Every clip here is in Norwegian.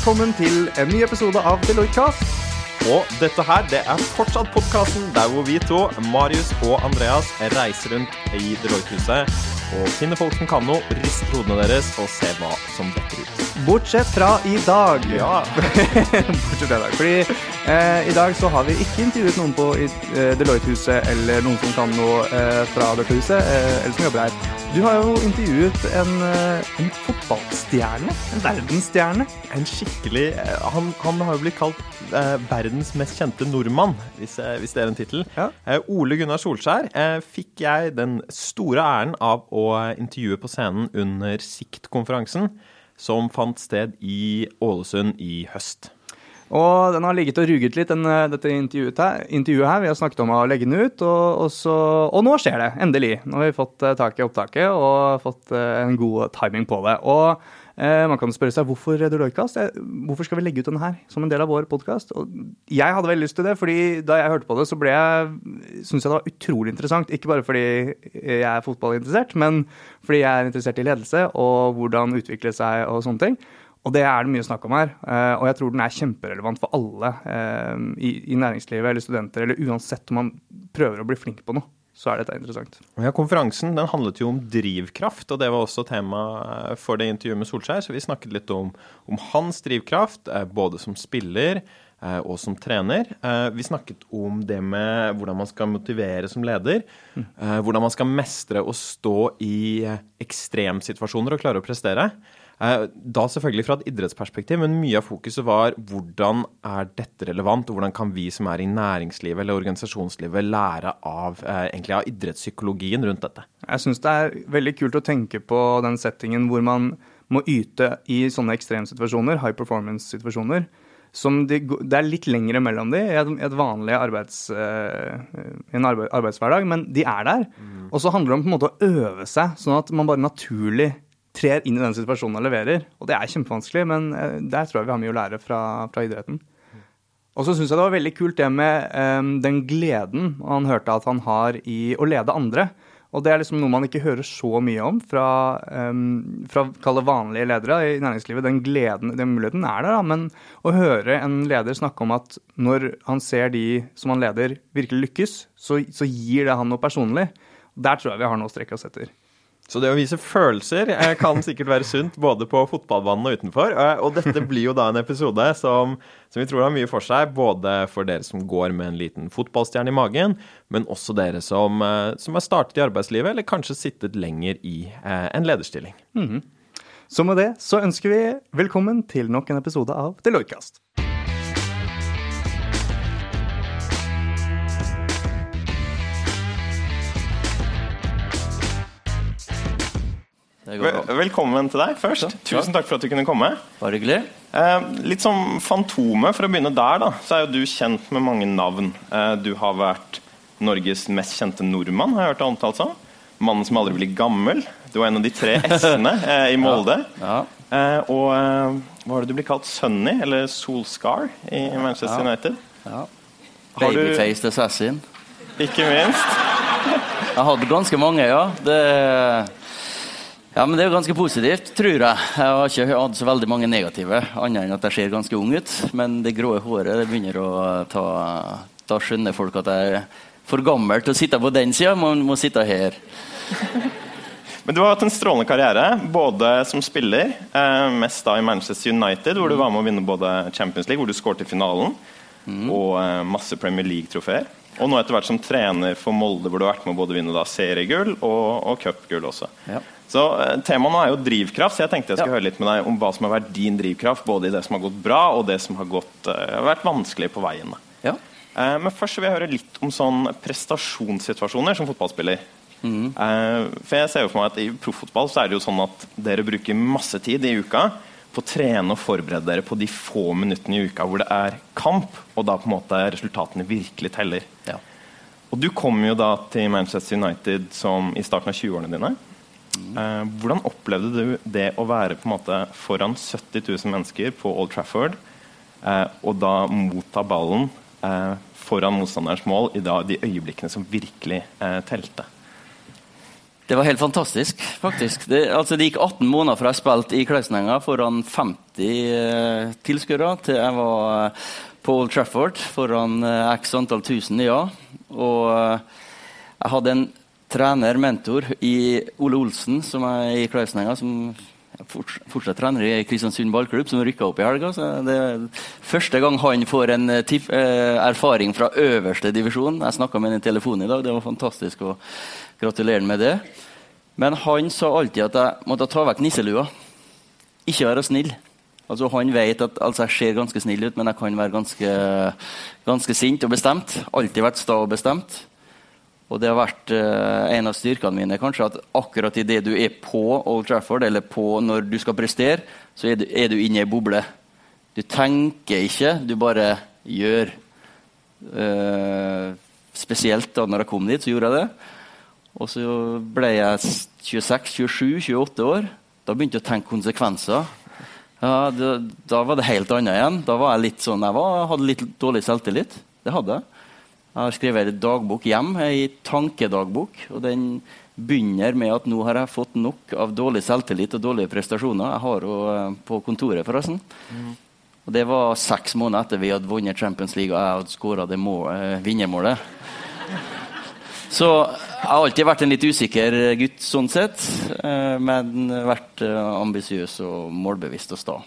velkommen til en ny episode av Deloitte-kast. Og dette her, det er fortsatt podkasten der hvor vi to, Marius og Andreas, reiser rundt i Deloitte-huset og finner folk som kan noe, rister hodene deres og ser hva som detter ut. Bortsett fra i dag. Ja. Bortsett fra i dag. Fordi i dag så har vi ikke intervjuet noen på eh, Deloitte-huset eller noen som kan noe eh, fra dette huset, eh, eller som jobber her. Du har jo intervjuet en, eh, en fotballstjerne. En verdensstjerne. En skikkelig eh, han, han har jo blitt kalt eh, verdens mest kjente nordmann, hvis, eh, hvis det er en tittel. Ja. Eh, Ole Gunnar Solskjær eh, fikk jeg den store æren av å intervjue på scenen under Sikt-konferansen, som fant sted i Ålesund i høst. Og den har ligget og ruget litt, den, eh, dette intervjuet her, intervjuet her. Vi har snakket om å legge den ut, og, og, så, og nå skjer det. Endelig. Nå har vi fått eh, tak i opptaket og fått eh, en god timing på det. Og eh, man kan spørre seg hvorfor Deloitte-cast? Eh, Hvorfor skal vi legge ut den her som en del av vår podkast? Jeg hadde veldig lyst til det, fordi da jeg hørte på det, så ble jeg syntes jeg det var utrolig interessant. Ikke bare fordi jeg er fotballinteressert, men fordi jeg er interessert i ledelse og hvordan utvikle seg og sånne ting. Og det er det mye snakk om her. eh, Og jeg tror den er kjemperelevant for alle eh, i, næringslivet eller studenter, eller uansett om man prøver å bli flink på noe, så er dette interessant. Ja, Konferansen den handlet jo om drivkraft, og det var også tema eh, for det intervjuet med Solskjær. Så vi snakket litt om, om hans drivkraft, både som spiller og som trener. Vi snakket om det med hvordan man skal motivere som leder. eh, Hvordan man skal mestre å stå i ekstremsituasjoner og klare å prestere. Eh, Da selvfølgelig fra et idrettsperspektiv, men mye av fokuset var hvordan er dette relevant, og hvordan kan vi som er i næringslivet eller organisasjonslivet lære av, eh, egentlig av idrettspsykologien rundt dette. Jeg syns det er veldig kult å tenke på den settingen hvor man må yte i sånne ekstremsituasjoner, high performance-situasjoner. Som det, er litt lengre mellom de i et, vanlig arbeids, eh, en arbeid, arbeidshverdag, men de er der. Og så handler det om på en måte å øve seg, sånn at man bare naturlig trer inn i den situasjonen og leverer. Og det er kjempevanskelig, men eh, der tror jeg vi har mye å lære fra, fra idretten. Og så syns jeg det var veldig kult det med um, den gleden han hørte at han har i å lede andre. Og det er liksom noe man ikke hører så mye om fra, um, fra vanlige ledere i næringslivet. Den gleden, den muligheten er der, da. Men å høre en leder snakke om at når han ser de som han leder, virkelig lykkes, så, så gir det han noe personlig. Der tror jeg vi har noe å strekke oss etter. Så det å vise følelser eh, kan sikkert være sunt både på fotballbanen og utenfor. eh, Og dette blir jo da en episode som, som vi tror har mye for seg, både for dere som går med en liten fotballstjerne i magen, men også dere som, eh, som har startet i arbeidslivet, eller kanskje sittet lenger i en lederstilling. Så med det så ønsker vi velkommen til nok en episode av Deloitte-cast. Vel- Velkommen til deg først. Ja. Tusen takk for at du kunne komme. Bare hyggelig. Eh, litt som Fantomet, for å begynne der, da, så er jo du kjent med mange navn. Eh, du har vært Norges mest kjente nordmann, har jeg hørt deg omtalt som. Mannen som aldri blir gammel. Du var en av de tre s-ene eh, i Molde. Ja. Eh, og eh, hva var det du ble kalt? Sunny, eller Solscar, i Manchester Ja. United? ja. Babyfaced assassin. Ikke minst. Jeg hadde ganske mange, ja. Det, ja, men det er jo ganske positivt, tror jeg. Jeg har ikke hatt så veldig mange negative, annet enn at jeg ser ganske ung ut. Men det grå håret det begynner å ta Da skjønner folk at jeg er for gammel til å sitte på den sida, man må sitte her. Men du har hatt en strålende karriere, både som spiller, eh, mest da i Manchester United, hvor du var med å vinne både Champions League, hvor du skåret i finalen, og eh, masse Premier League-trofeer. Og nå etter hvert som trener for Molde, hvor du har vært med å både vinne da seriegull og, og cupgull også. Ja. Så eh, Temaet nå er jo drivkraft, så jeg tenkte jeg skulle Ja. høre litt med deg om hva som har vært din drivkraft, både i det som har gått bra, og det som har gått, uh, vært vanskelig på veien. Ja. Uh, Men først så vil jeg høre litt om sånn prestasjonssituasjoner som fotballspiller. Eh, For jeg ser jo for meg at I proffotball så er det jo sånn at dere bruker masse tid i uka på å trene og forberede dere på de få minuttene i uka hvor det er kamp, og da på en måte resultatene virkelig teller. ja. Og Du kom jo da til Manchester United som i starten av 20-årene dine. Eh, hvordan opplevde du det å være på en måte foran 70 000 mennesker på Old Trafford, eh, og da motta ballen eh, foran motstanderens mål i da, de øyeblikkene som virkelig telte? Det var helt fantastisk, faktisk. Det, altså, det gikk 18 måneder fra jeg spilte i Klausenenga foran 50 eh, tilskuere, til jeg var på Old Trafford foran x antall tusen, ja. Og jeg hadde en trener, mentor, i Ole Olsen, som er i Klausenenga, som fortsatt, trener i Kristiansund ballklubb, som rykka opp i helga. det er første gang han får en eh, eh, erfaring fra øverste divisjon. Jeg snakka med ham i telefonen i dag, det var fantastisk. å gratulere med det. Men han sa alltid at jeg måtte ta vekk nisselua. Ikke være snill. Altså, han vet at altså, jeg ser ganske snill ut, men jeg kan være ganske, ganske sint og bestemt. Alltid vært sta og bestemt. Og det har vært uh, en av styrkene mine, kanskje, at akkurat idet du er på Old Trafford, eller på når du skal prestere, så er du, er du inne i ei boble. Du tenker ikke, du bare gjør. Uh, spesielt da når jeg kom dit, så gjorde jeg det. Og så ble jeg 26-27-28 år. Da begynte jeg å tenke konsekvenser. Ja, det, da var det helt annet igjen. Da var jeg litt sånn, jeg var, hadde litt dårlig selvtillit. Det hadde jeg. Jeg har skrevet en dagbok hjem, ei tankedagbok. og Den begynner med at nå har jeg fått nok av dårlig selvtillit og dårlige prestasjoner. Jeg har henne på kontoret, forresten. Mm. Og Det var seks måneder etter vi hadde vunnet Champions League og jeg hadde skåra eh, vinnermålet. Så jeg har alltid vært en litt usikker gutt, sånn sett, eh, men vært eh, ambisiøs og målbevisst og sta.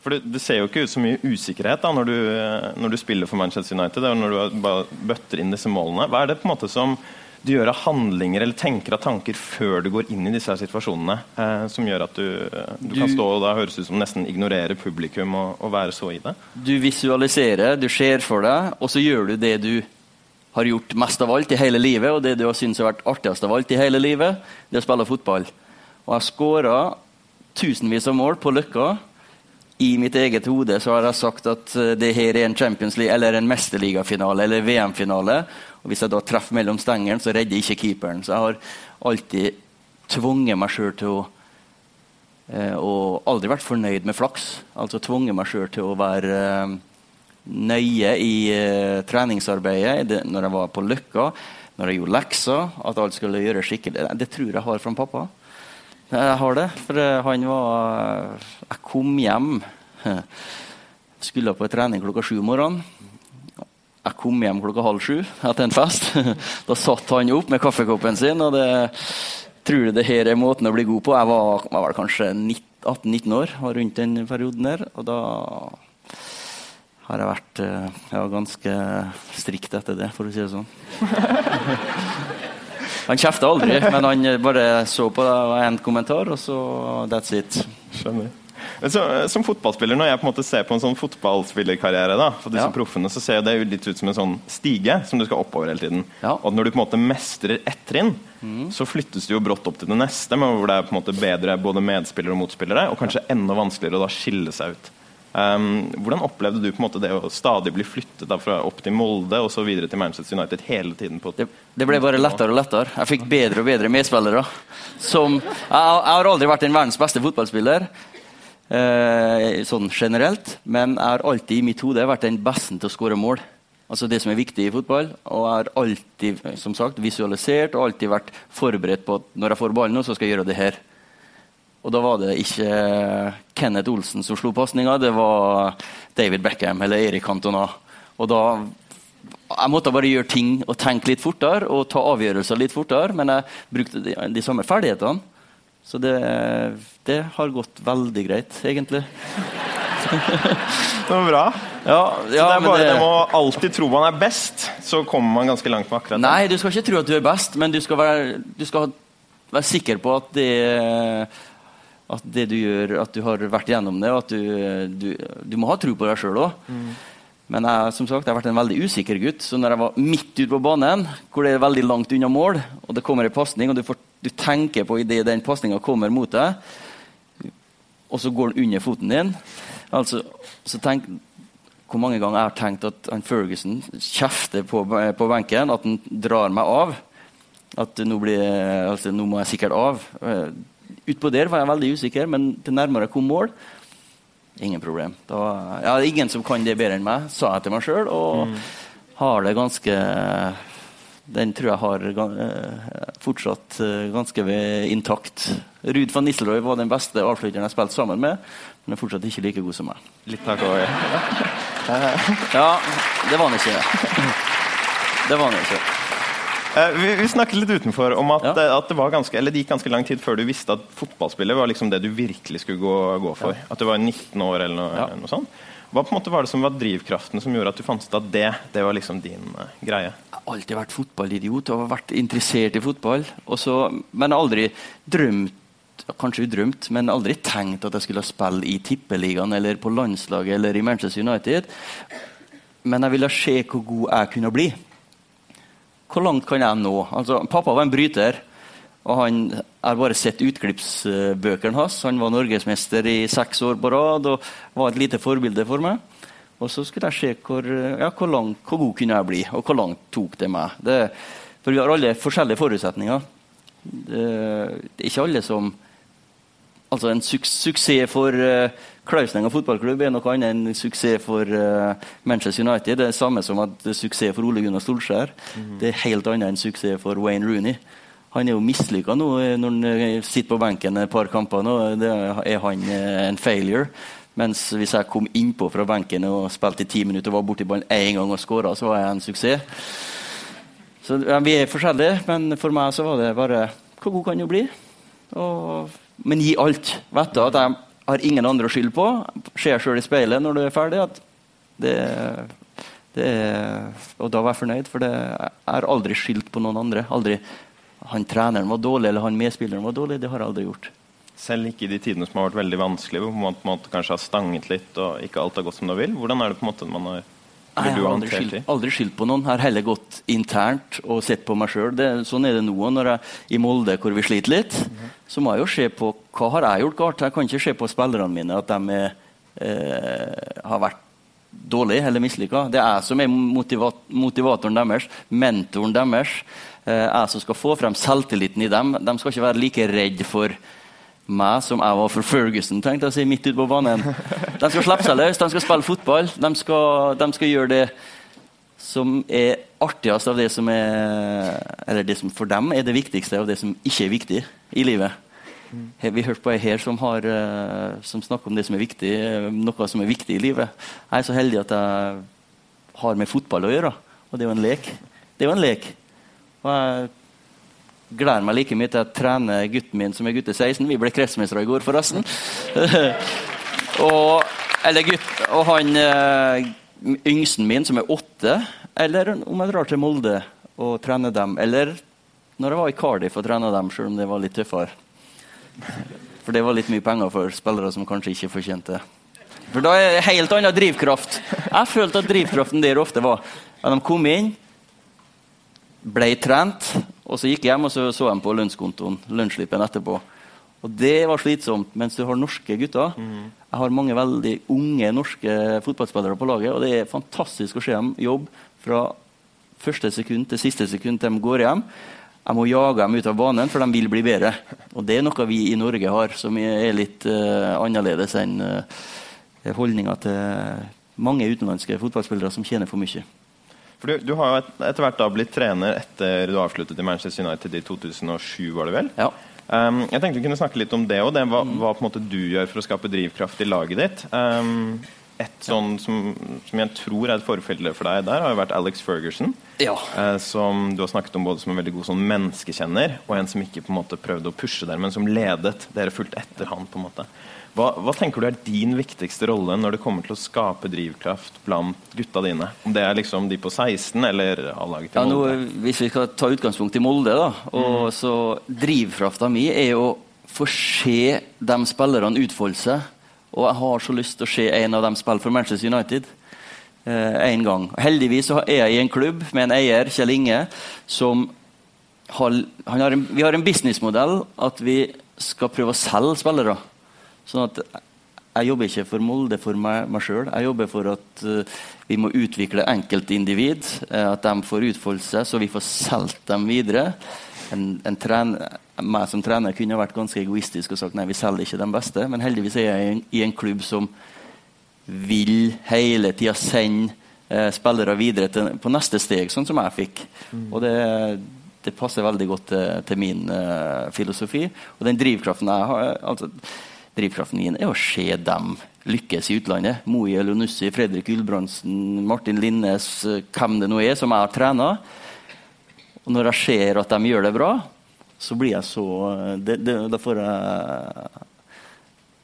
For det, det, ser jo ikke ut så mye usikkerhet da, når du, eh, når du spiller for Manchester United. og når du bare bøtter inn disse målene. Hva er det på en måte som du gjør av handlinger eller tenker av tanker før du går inn i disse situasjonene, eh, som gjør at du, du, du, kan stå og da høres ut som nesten ignorere publikum og, og, være så i det? Du visualiserer, du ser for deg, og så gjør du det du har gjort mest av alt i hele livet, og det du har syntes har vært artigst av alt i hele livet, det er å spille fotball. Og jeg skåra tusenvis av mål på Løkka. I mitt eget hode så har jeg sagt at eh, det her er en Champions League eller en mesterligafinale eller VM-finale. Og Hvis jeg da treffer mellom stengene, så redder ikke keeperen. Så jeg har alltid tvunget meg sjøl til å eh, Og aldri vært fornøyd med flaks. Altså tvunget meg sjøl til å være eh, nøye i treningsarbeidet når jeg var på Løkka, når jeg gjorde lekser, at alt skulle gjøres skikkelig. Det tror jeg har fra pappa. Jeg har det. For uh, han var Jeg kom hjem Skulle på trening klokka sju om morgenen. Jeg kom hjem klokka halv sju etter en fest. da satt han opp med kaffekoppen sin. og det tror du det her er måten å bli god på? Jeg var, jeg var kanskje 18-19 år var rundt den perioden der. Og da har jeg vært ja, ganske strikt etter det, for å si det sånn. han kjefta aldri, men han bare så på det og en kommentar, og så that's it. Skjønner. Så, som fotballspiller, Når jeg på en måte ser på en sånn fotballspillerkarriere, da, for disse ja. proffene, så ser det jo litt ut som en sånn stige som du skal oppover hele tiden. Ja. Og når du på en måte mestrer ett trinn, mm. så flyttes du jo brått opp til det neste, men hvor det er på en måte bedre både medspillere og motspillere, og kanskje enda vanskeligere å da skille seg ut. Um, hvordan opplevde du på en måte det å stadig bli flyttet fra opp til Molde og så videre til Manchester United hele tiden? Det, det, ble bare lettere og lettere. Jeg fikk bedre og bedre medspillere. Som, jeg, jeg, har aldri vært en verdens beste fotballspiller, eh, sånn generelt, men jeg har alltid i mitt hode vært den beste til å skåre mål. Altså det som er viktig i fotball. Og jeg har alltid som sagt, visualisert og alltid vært forberedt på at når jeg får ballen, så skal jeg gjøre det her. Og da var det ikke Kenneth Olsen som slo pasninga, det var David Beckham eller Erik Cantona. Og da Jeg måtte bare gjøre ting og tenke litt fortere og ta avgjørelser litt fortere, men jeg brukte de, de samme ferdighetene. Så det, det, har gått veldig greit, egentlig. det var bra. Ja, ja, så det er bare det... det må alltid tro man er best, så kommer man ganske langt med akkurat det. Nei, du skal ikke tro at du er best, men du skal være, du skal være sikker på at det at det du gjør, at du har vært gjennom det, og at du, du, du må ha tro på deg sjøl òg. Mm. Men jeg, som sagt, jeg har vært en veldig usikker gutt. Så når jeg var midt ute på banen, hvor det er veldig langt unna mål, og det kommer en pasning, og du, får, du, tenker på idet den pasninga kommer mot deg, og så går den under foten din altså, så tenk, Hvor mange ganger jeg har tenkt at han Ferguson kjefter på, på benken, at han drar meg av. At nå, blir, altså, nå må jeg sikkert av. Utpå der var jeg veldig usikker, men til nærmere kom mål Ingen problem. Da, ja, ingen som kan det bedre enn meg, sa jeg til meg sjøl. Og mm. har det ganske den tror jeg har uh, fortsatt uh, ganske intakt. Ruud van Nistelrooy var den beste avslutteren jeg spilte sammen med, men er fortsatt ikke like god som meg. Litt takk over. ja. ja, det var han ikke. Det var han ikke. Uh, vi, vi, snakket litt utenfor om at, ja. at, det, ganske, det, gikk ganske lang tid før du visste at fotballspillet var liksom det du virkelig skulle gå, gå for. Ja. At du var 19 år eller noe, ja. noe sånt. Hva på en måte var det som var drivkraften som gjorde at du fant ut at det, det var liksom din uh, greie? Jeg har alltid vært fotballidiot og vært interessert i fotball. Også, men aldri drømt kanskje udrømt, men aldri tenkt at jeg skulle spille i Tippeligaen eller på landslaget eller i Manchester United. Men jeg ville se hvor god jeg kunne bli. Hvor langt kan jeg nå? Altså, pappa var en bryter. Og han har bare sett utklippsbøkene hans. Han var norgesmester i seks år på rad og var et lite forbilde for meg. Og så skulle jeg se hvor, ja, hvor, langt, hvor god kunne jeg bli, og hvor langt tok det meg. Det, for vi har alle forskjellige forutsetninger. Det, det er ikke alle som Altså En su suksess for uh, Klausnenga fotballklubb er noe annet enn suksess for uh, Manchester United. Det er det samme som at suksess for Ole Gunnar Solskjær. Mm. Det er helt annet enn suksess for Wayne Rooney. Han er jo mislykka nå eh, når han eh, sitter på benken et par kamper. nå, det er han en failure. Mens hvis jeg kom innpå fra benken og spilte i ti minutter og var borti ballen én gang og skåra, så var jeg en suksess. Så ja, Vi er forskjellige, men for meg så var det bare Hvor god kan du bli? Og men gi alt. Vet du at jeg har ingen andre å skylde på. Ser sjøl i speilet når du er ferdig at det, det Og da var jeg fornøyd, for det, jeg har aldri skyldt på noen andre. Aldri han treneren var dårlig eller han medspilleren var dårlig. Det har jeg aldri gjort. Selv ikke i de tidene som har vært veldig vanskelige, hvor man på en måte kanskje har stanget litt og ikke alt har gått som det vil? Hvordan er det på en måte man har jeg har aldri skyldt, aldri skyldt på noen. Jeg har heller gått internt og sett på meg sjøl. Sånn er det nå. Når jeg i Molde, hvor vi sliter litt, mm -hmm. så må jeg jo se på hva har jeg gjort galt. Jeg kan ikke se på spillerne mine at de er, eh, har vært dårlige eller mislykka. Det er jeg som er motivat motivatoren deres, mentoren deres. Eh, jeg som skal få frem selvtilliten i dem. De skal ikke være like redd for meg som jeg var for Ferguson, tenkte jeg å si, midt ute på banen. De skal slippe seg løs, de skal spille fotball. De skal, de skal, gjøre det som er artigst av det som er Eller det som for dem er det viktigste av det som ikke er viktig i livet. Vi hørte på ei her som, har, eh, som snakker om det som er viktig, noe som er viktig i livet. Jeg er så heldig at jeg har med fotball å gjøre, og det er jo en lek. Det er jo en lek. Og jeg gleder meg like mye til å trene gutten min som er gutte 16. Vi ble kretsmestere i går, forresten. og, eller gutt, og han uh, yngsten min, som er åtte. Eller om jeg drar til Molde og trener dem. Eller når jeg var i Cardiff og trena dem, selv om det var litt tøffere. For det var litt mye penger for spillere som kanskje ikke fortjente. For da er det helt annen drivkraft. Jeg følte at drivkraften der ofte var at de kom inn, ble trent, og så gikk jeg hjem og så, så dem på lønnskontoen lønnsslippen etterpå. Og det var slitsomt. Mens du har norske gutter mm. Jeg har mange veldig unge norske fotballspillere på laget, og det er fantastisk å se dem jobbe fra første sekund til siste sekund til de går hjem. Jeg må jage dem ut av banen, for de vil bli bedre. Og det er noe vi i Norge har som er litt uh, annerledes enn uh, holdninga til mange utenlandske fotballspillere som tjener for mye. For du, du har jo et, etter hvert da blitt trener etter du avsluttet i Manchester United i 2007, var det vel? Ja. Um, jeg tenkte vi kunne snakke litt om det og det, hva, hva, på en måte du gjør for å skape drivkraft i laget ditt. Um, et sånn som, som, jeg tror er et forfelle for deg der, har jo vært Alex Ferguson. Ja. Uh, som du har snakket om både som en veldig god sånn menneskekjenner, og en som ikke på en måte prøvde å pushe dere, men som ledet dere fulgte etter han. på en måte. Hva, hva, tenker du er din viktigste rolle når det kommer til å skape drivkraft blant gutta dine? Om det er liksom de på 16 eller A-laget til Molde? Ja, nå, hvis vi skal ta utgangspunkt i Molde, da, og mm. så drivkrafta mi er å få se de spillerne utfolde seg. Og jeg har så lyst til å se en av dem spille for Manchester United eh, en gang. Heldigvis er jeg i en klubb med en eier, Kjell Inge, som har, har en, Vi har en businessmodell at vi skal prøve å selge spillere. Sånn at jeg jobber ikke for Molde for meg, meg sjøl. Jeg jobber for at uh, vi må utvikle enkeltindivid. Uh, at de får utfolde seg, så vi får solgt dem videre. En, en trener, meg som trener kunne vært ganske egoistisk og sagt nei, vi selger ikke de beste. Men heldigvis er jeg i en, i en klubb som vil hele tida sende uh, spillere videre til, på neste steg, sånn som jeg fikk. Mm. Og det, det, passer veldig godt til, til min filosofi. Og den drivkraften jeg har altså, Drivkraften min er å se dem lykkes i utlandet. Moi Elionussi, Fredrik Gulbrandsen, Martin Linnes, hvem det nå er som jeg har trena. Og når jeg ser at de gjør det bra, så blir jeg så det, det, Da får jeg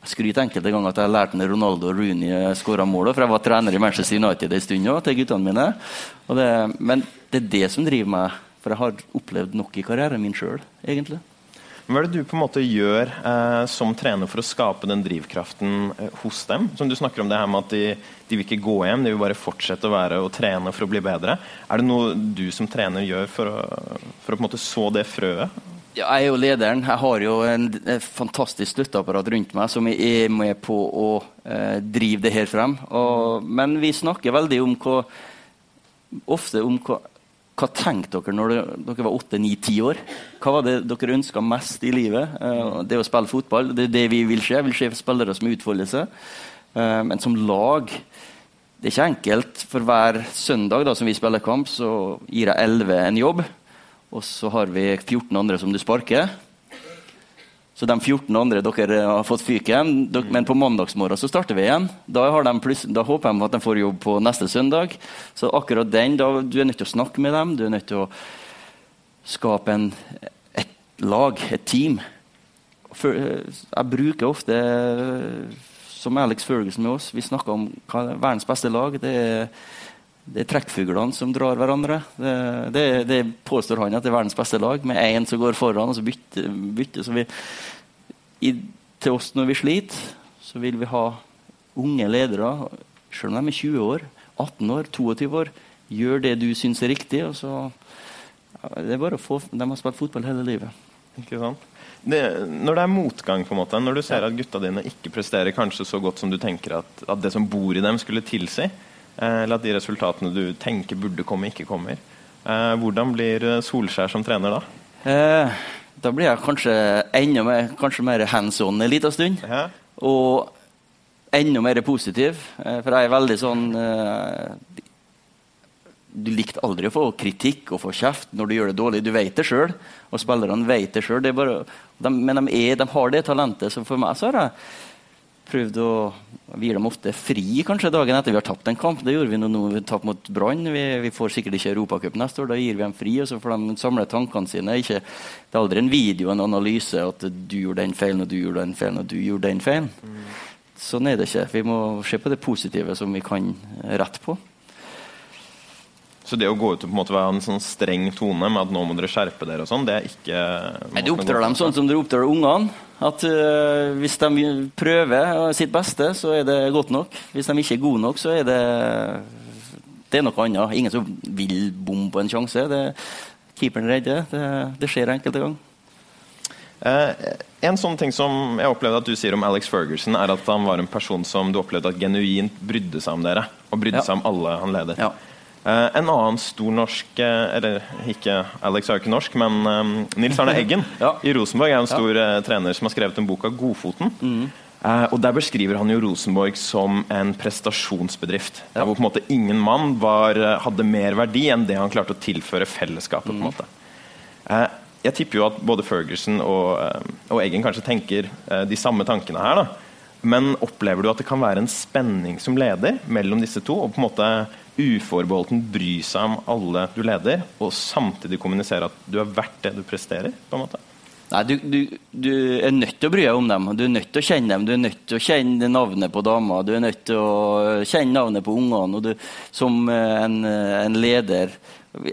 skryte enkelte ganger at jeg har lært Ronaldo og Rooney skåra mål. For jeg var trener i Manchester United en stund òg, til guttene mine. Det, men det er det som driver meg, for jeg har opplevd nok i karrieren min sjøl, egentlig. Hva er det du på en måte gjør eh, som trener for å skape den drivkraften eh, hos dem? Som du snakker om det her med at de, de, vil ikke gå hjem, de vil bare fortsette å være og trene for å bli bedre. Er det noe du som trener gjør for å, for å på en måte så det frøet? Ja, jeg er jo lederen. Jeg har jo en, en fantastisk støtteapparat rundt meg som er med på å eh, drive det her frem. Og, men vi snakker veldig om hva ofte om hva, hva tenkte dere når dere var åtte, ni, ti år? Hva var det dere ønska mest i livet? Eh, det å spille fotball. Det er det vi vil se. Vi vil se spillere som utfolder seg. Eh, men som lag Det er ikke enkelt. For hver søndag da, som vi spiller kamp, så gir jeg elleve en jobb. Og så har vi 14 andre som du sparker. Så de 14 andre dere har fått fyken, men på mandagsmorgen så starter vi igjen. Da, da, håper de at de får jobb på neste søndag. Så akkurat den, da, du er nødt til å snakke med dem. Du er nødt til å skape en, et lag, et team. For, jeg bruker ofte, som Alex Ferguson med oss, vi snakker om hva er verdens beste lag. det er det er trekkfuglene som drar hverandre. Det, det, det, påstår han at det er verdens beste lag, med én som går foran, og så bytter. bytter. Så vi, i, til oss når vi sliter, så vil vi ha unge ledere, selv om de er 20 år, 18 år, 22 år. Gjør det du syns er riktig. og så det er bare å få, De har spilt fotball hele livet. Ikke sant? Det, når det er motgang, på en måte, når du ser at gutta dine ikke presterer kanskje så godt som du tenker at, at det som bor i dem, skulle tilsi, eller at de resultatene du tenker burde komme, ikke kommer. Eh, hvordan blir Solskjær som trener da? Eh, da blir jeg kanskje enda mer, kanskje mer hands on en liten stund. Ja. Og enda mer positiv. For jeg er veldig sånn Du likte aldri å få kritikk og få kjeft når du gjør det dårlig. Du vet det sjøl, og spillerne vet det sjøl. Men de, er, de, har det talentet. Så for meg så har jeg prøvd å Vi gir dem ofte fri kanskje dagen etter vi har tapt en kamp. Det gjorde vi nå vi tapte mot Brann. Vi, vi, får sikkert ikke Europacup neste år. Da gir vi dem fri, og så får de samle tankene sine. Ikke, det er aldri en video, en analyse, at du gjorde den feilen, og du gjorde den feilen, og du gjorde den feilen. Mm. Sånn er det ikke. Vi må se på det positive som vi kan rette på. Så det å gå ut og på en måte være en sånn streng tone med at nå må dere skjerpe dere, og sånn, det er ikke Nei, Du oppdrar dem sånn som dere oppdrar ungene. At uh, Hvis de prøver sitt beste, så er det godt nok. Hvis de ikke er gode nok, så er det det er noe annet. Ingen som vil bomme på en sjanse. Det, keeperen redder. Det, det skjer enkelte ganger. Eh, en sånn ting som jeg opplevde at du sier om Alex Ferguson, er at han var en person som du opplevde at genuint brydde seg om dere. Og brydde ja. seg om alle han ledet. Ja. Uh, en annen stor norsk uh, Eller ikke Alex er jo ikke norsk, men um, Nils Arne Eggen ja. i Rosenborg er en stor ja. trener som har skrevet en bok av Godfoten. Mm. og Der beskriver han jo Rosenborg som en prestasjonsbedrift. Ja. Der hvor på en måte ingen mann var, hadde mer verdi enn det han klarte å tilføre fellesskapet. På en mm. måte Jeg tipper jo at både Ferguson og, og Eggen kanskje tenker de samme tankene her. da men opplever du at det kan være en spenning som leder mellom disse to? og på en måte uforbeholden bry seg om alle du leder, og samtidig kommunisere at du er verdt det du presterer? på en måte? Nei, du, du, du, er nødt til å bry deg om dem. Du er nødt til å kjenne dem. Du er nødt til å kjenne navnet på dama, du er nødt til å kjenne navnet på ungene. og du, Som en, en, leder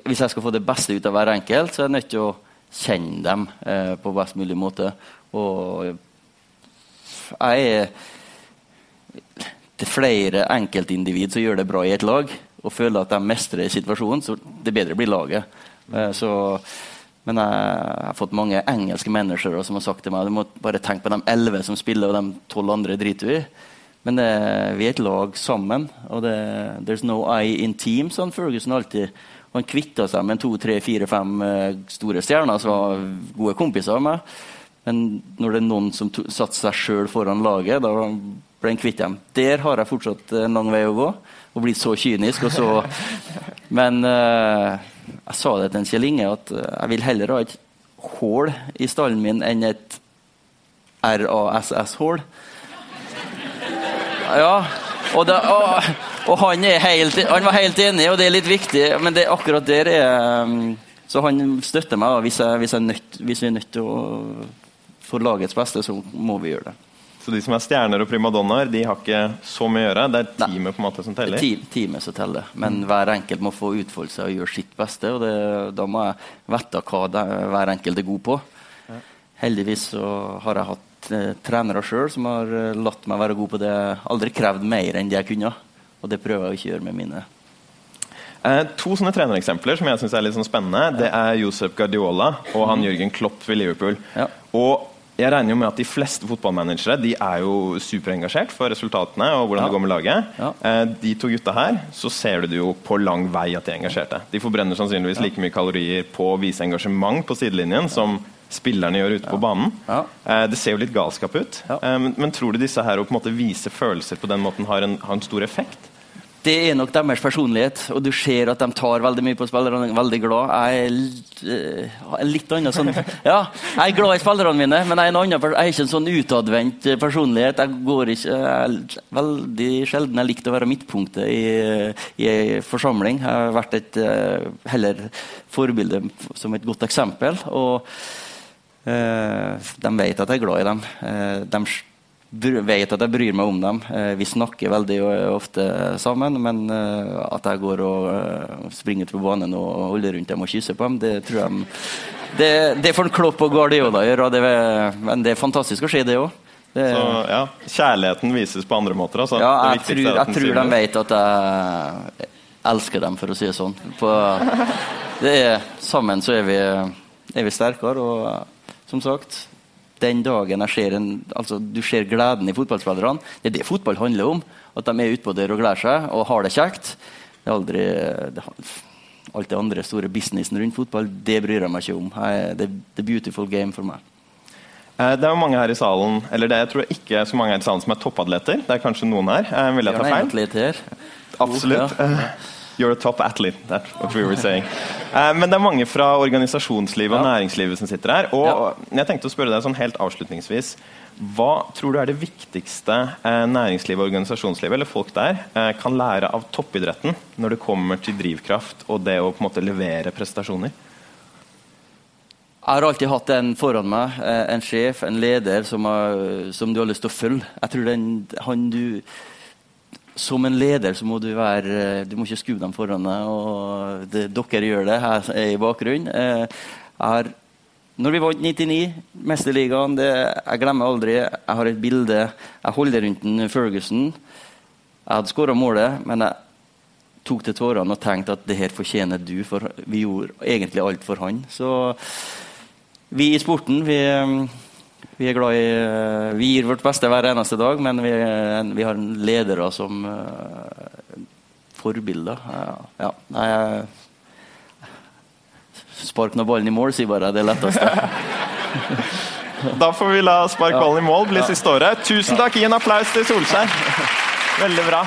Hvis jeg skal få det beste ut av hver enkelt, så er jeg nødt til å kjenne dem eh, på best mulig måte. Og jeg er til flere enkeltindivid som gjør det bra i et lag, og føler at de mestrer situasjonen, så det bedre blir laget. Eh, så, men jeg har fått mange engelske managere som har sagt til meg du må bare tenke på de elleve som spiller, og de tolv andre driter vi i. Men det, vi er et lag sammen, og det, there's no eye in team, sa Ferguson alltid. Han kvitta seg med to, tre, fire, fem eh, store stjerner som var gode kompiser av meg. Men når det er noen som satte seg sjøl foran laget, da ble kvitt dem. Der har jeg fortsatt en lang vei å gå. Og blitt så kynisk og så Men uh, jeg sa det til en Kjell Inge at jeg vil heller ha et hull i stallen min enn et RASS-hull. Ja, og, det, og, og han, helt, han, var helt enig, og det er litt viktig, men det, akkurat der er Så han støtter meg. Hvis, jeg, hvis, jeg nødt, hvis vi er nødt til å For lagets beste, så må vi gjøre det. Så de som er stjerner og primadonnaer, de har ikke så mye å gjøre? Det er teamet på en måte som teller? Det er teamet som teller, men mm. hver enkelt må få utfolde seg og gjøre sitt beste. og det, Da må jeg vite hva det, hver enkelt er god på. Ja. Heldigvis så har jeg hatt Eh, trenere sjøl som har eh, latt meg være god på det. Aldri krevd mer enn det jeg kunne. Og det prøver jeg å ikke gjøre med mine. Eh, to sånne trenereksempler som jeg synes er litt sånn spennende, ja. det er Josep Guardiola og han mhm. Jørgen Klopp ved Liverpool. Ja. Og jeg regner jo med at De fleste fotballmanagere de er jo superengasjert for resultatene og hvordan ja. det går med laget. Ja. Eh, de to gutta her så ser du det jo på lang vei at de er engasjerte. De forbrenner sannsynligvis ja. like mye kalorier på å vise engasjement på sidelinjen som spillerne gjør ute på banen. Eh, det ser jo litt galskap ut. Eh, men, men, tror du disse her å på en måte vise følelser på den måten har en, har en stor effekt? Det er nok deres personlighet, og du ser at de tar veldig mye på spillerne. er veldig glad. Jeg er uh, litt annen sånn Ja, jeg er glad i spillerne mine, men jeg er, en annen, jeg er ikke en sånn utadvendt personlighet. Jeg går ikke jeg, Veldig sjelden jeg likte å være midtpunktet i, i en forsamling. Jeg har vært et uh, heller forbilde som et godt eksempel. og uh, de vet at jeg er glad i dem. de vet at jeg bryr meg om dem. Eh, vi snakker veldig ofte sammen, men eh, at jeg går og eh, springer ut på banen og holder rundt dem og kysser på dem, det tror jeg Det, det får en Klopp og Guardiola gjøre, men det er fantastisk å se, det òg. Så ja, Kjærligheten vises på andre måter? Altså. Ja, jeg tror, jeg tror de vet at jeg elsker dem, for å si det sånn. På, det er, sammen så er vi, er vi sterkere, og som sagt den dagen jeg ser en, altså du ser gleden i fotballspillerne Det er det fotball handler om. At de er utpå der og gleder seg og har det kjekt. Det er aldri det, Alt det andre store businessen rundt fotball, det bryr jeg meg ikke om. Det er beautiful game for meg. Eh, det er jo mange her i salen eller det, er, jeg tror ikke så mange her i salen som er toppadleter. Det er kanskje noen her. Eh, vil jeg ta feil? Absolutt. Ja. You're a top athlete. That's what we were saying. Uh, men det er mange fra organisasjonslivet og ja. næringslivet som sitter her. Og ja. jeg tenkte å spørre deg sånn helt avslutningsvis Hva tror du er det viktigste uh, næringslivet og organisasjonslivet eller folk der uh, kan lære av toppidretten når det kommer til drivkraft og det å på en måte levere prestasjoner? Jeg har alltid hatt en foran meg, en sjef, en leder, som, er, som du har lyst til å følge. Jeg tror den, han du som en leder så må du være Du må ikke skue dem foran deg. og det, Dere gjør det her i bakgrunnen. Eh, når vi vant 99, Mesterligaen Jeg glemmer aldri. Jeg har et bilde. Jeg holder rundt en Ferguson. Jeg hadde skåra målet, men jeg tok til tårene og tenkte at det her fortjener du, for vi gjorde egentlig alt for han. Så vi i sporten vi vi er glad i eh, Vi gir vårt beste hver eneste dag, men vi, vi har ledere som uh, forbilder. Ja, Nei, Spark nå ballen i mål, sier bare det er letteste. da får vi la spark ballen i mål bli siste året. Tusen takk. Gi en applaus til Solskjær. Veldig bra.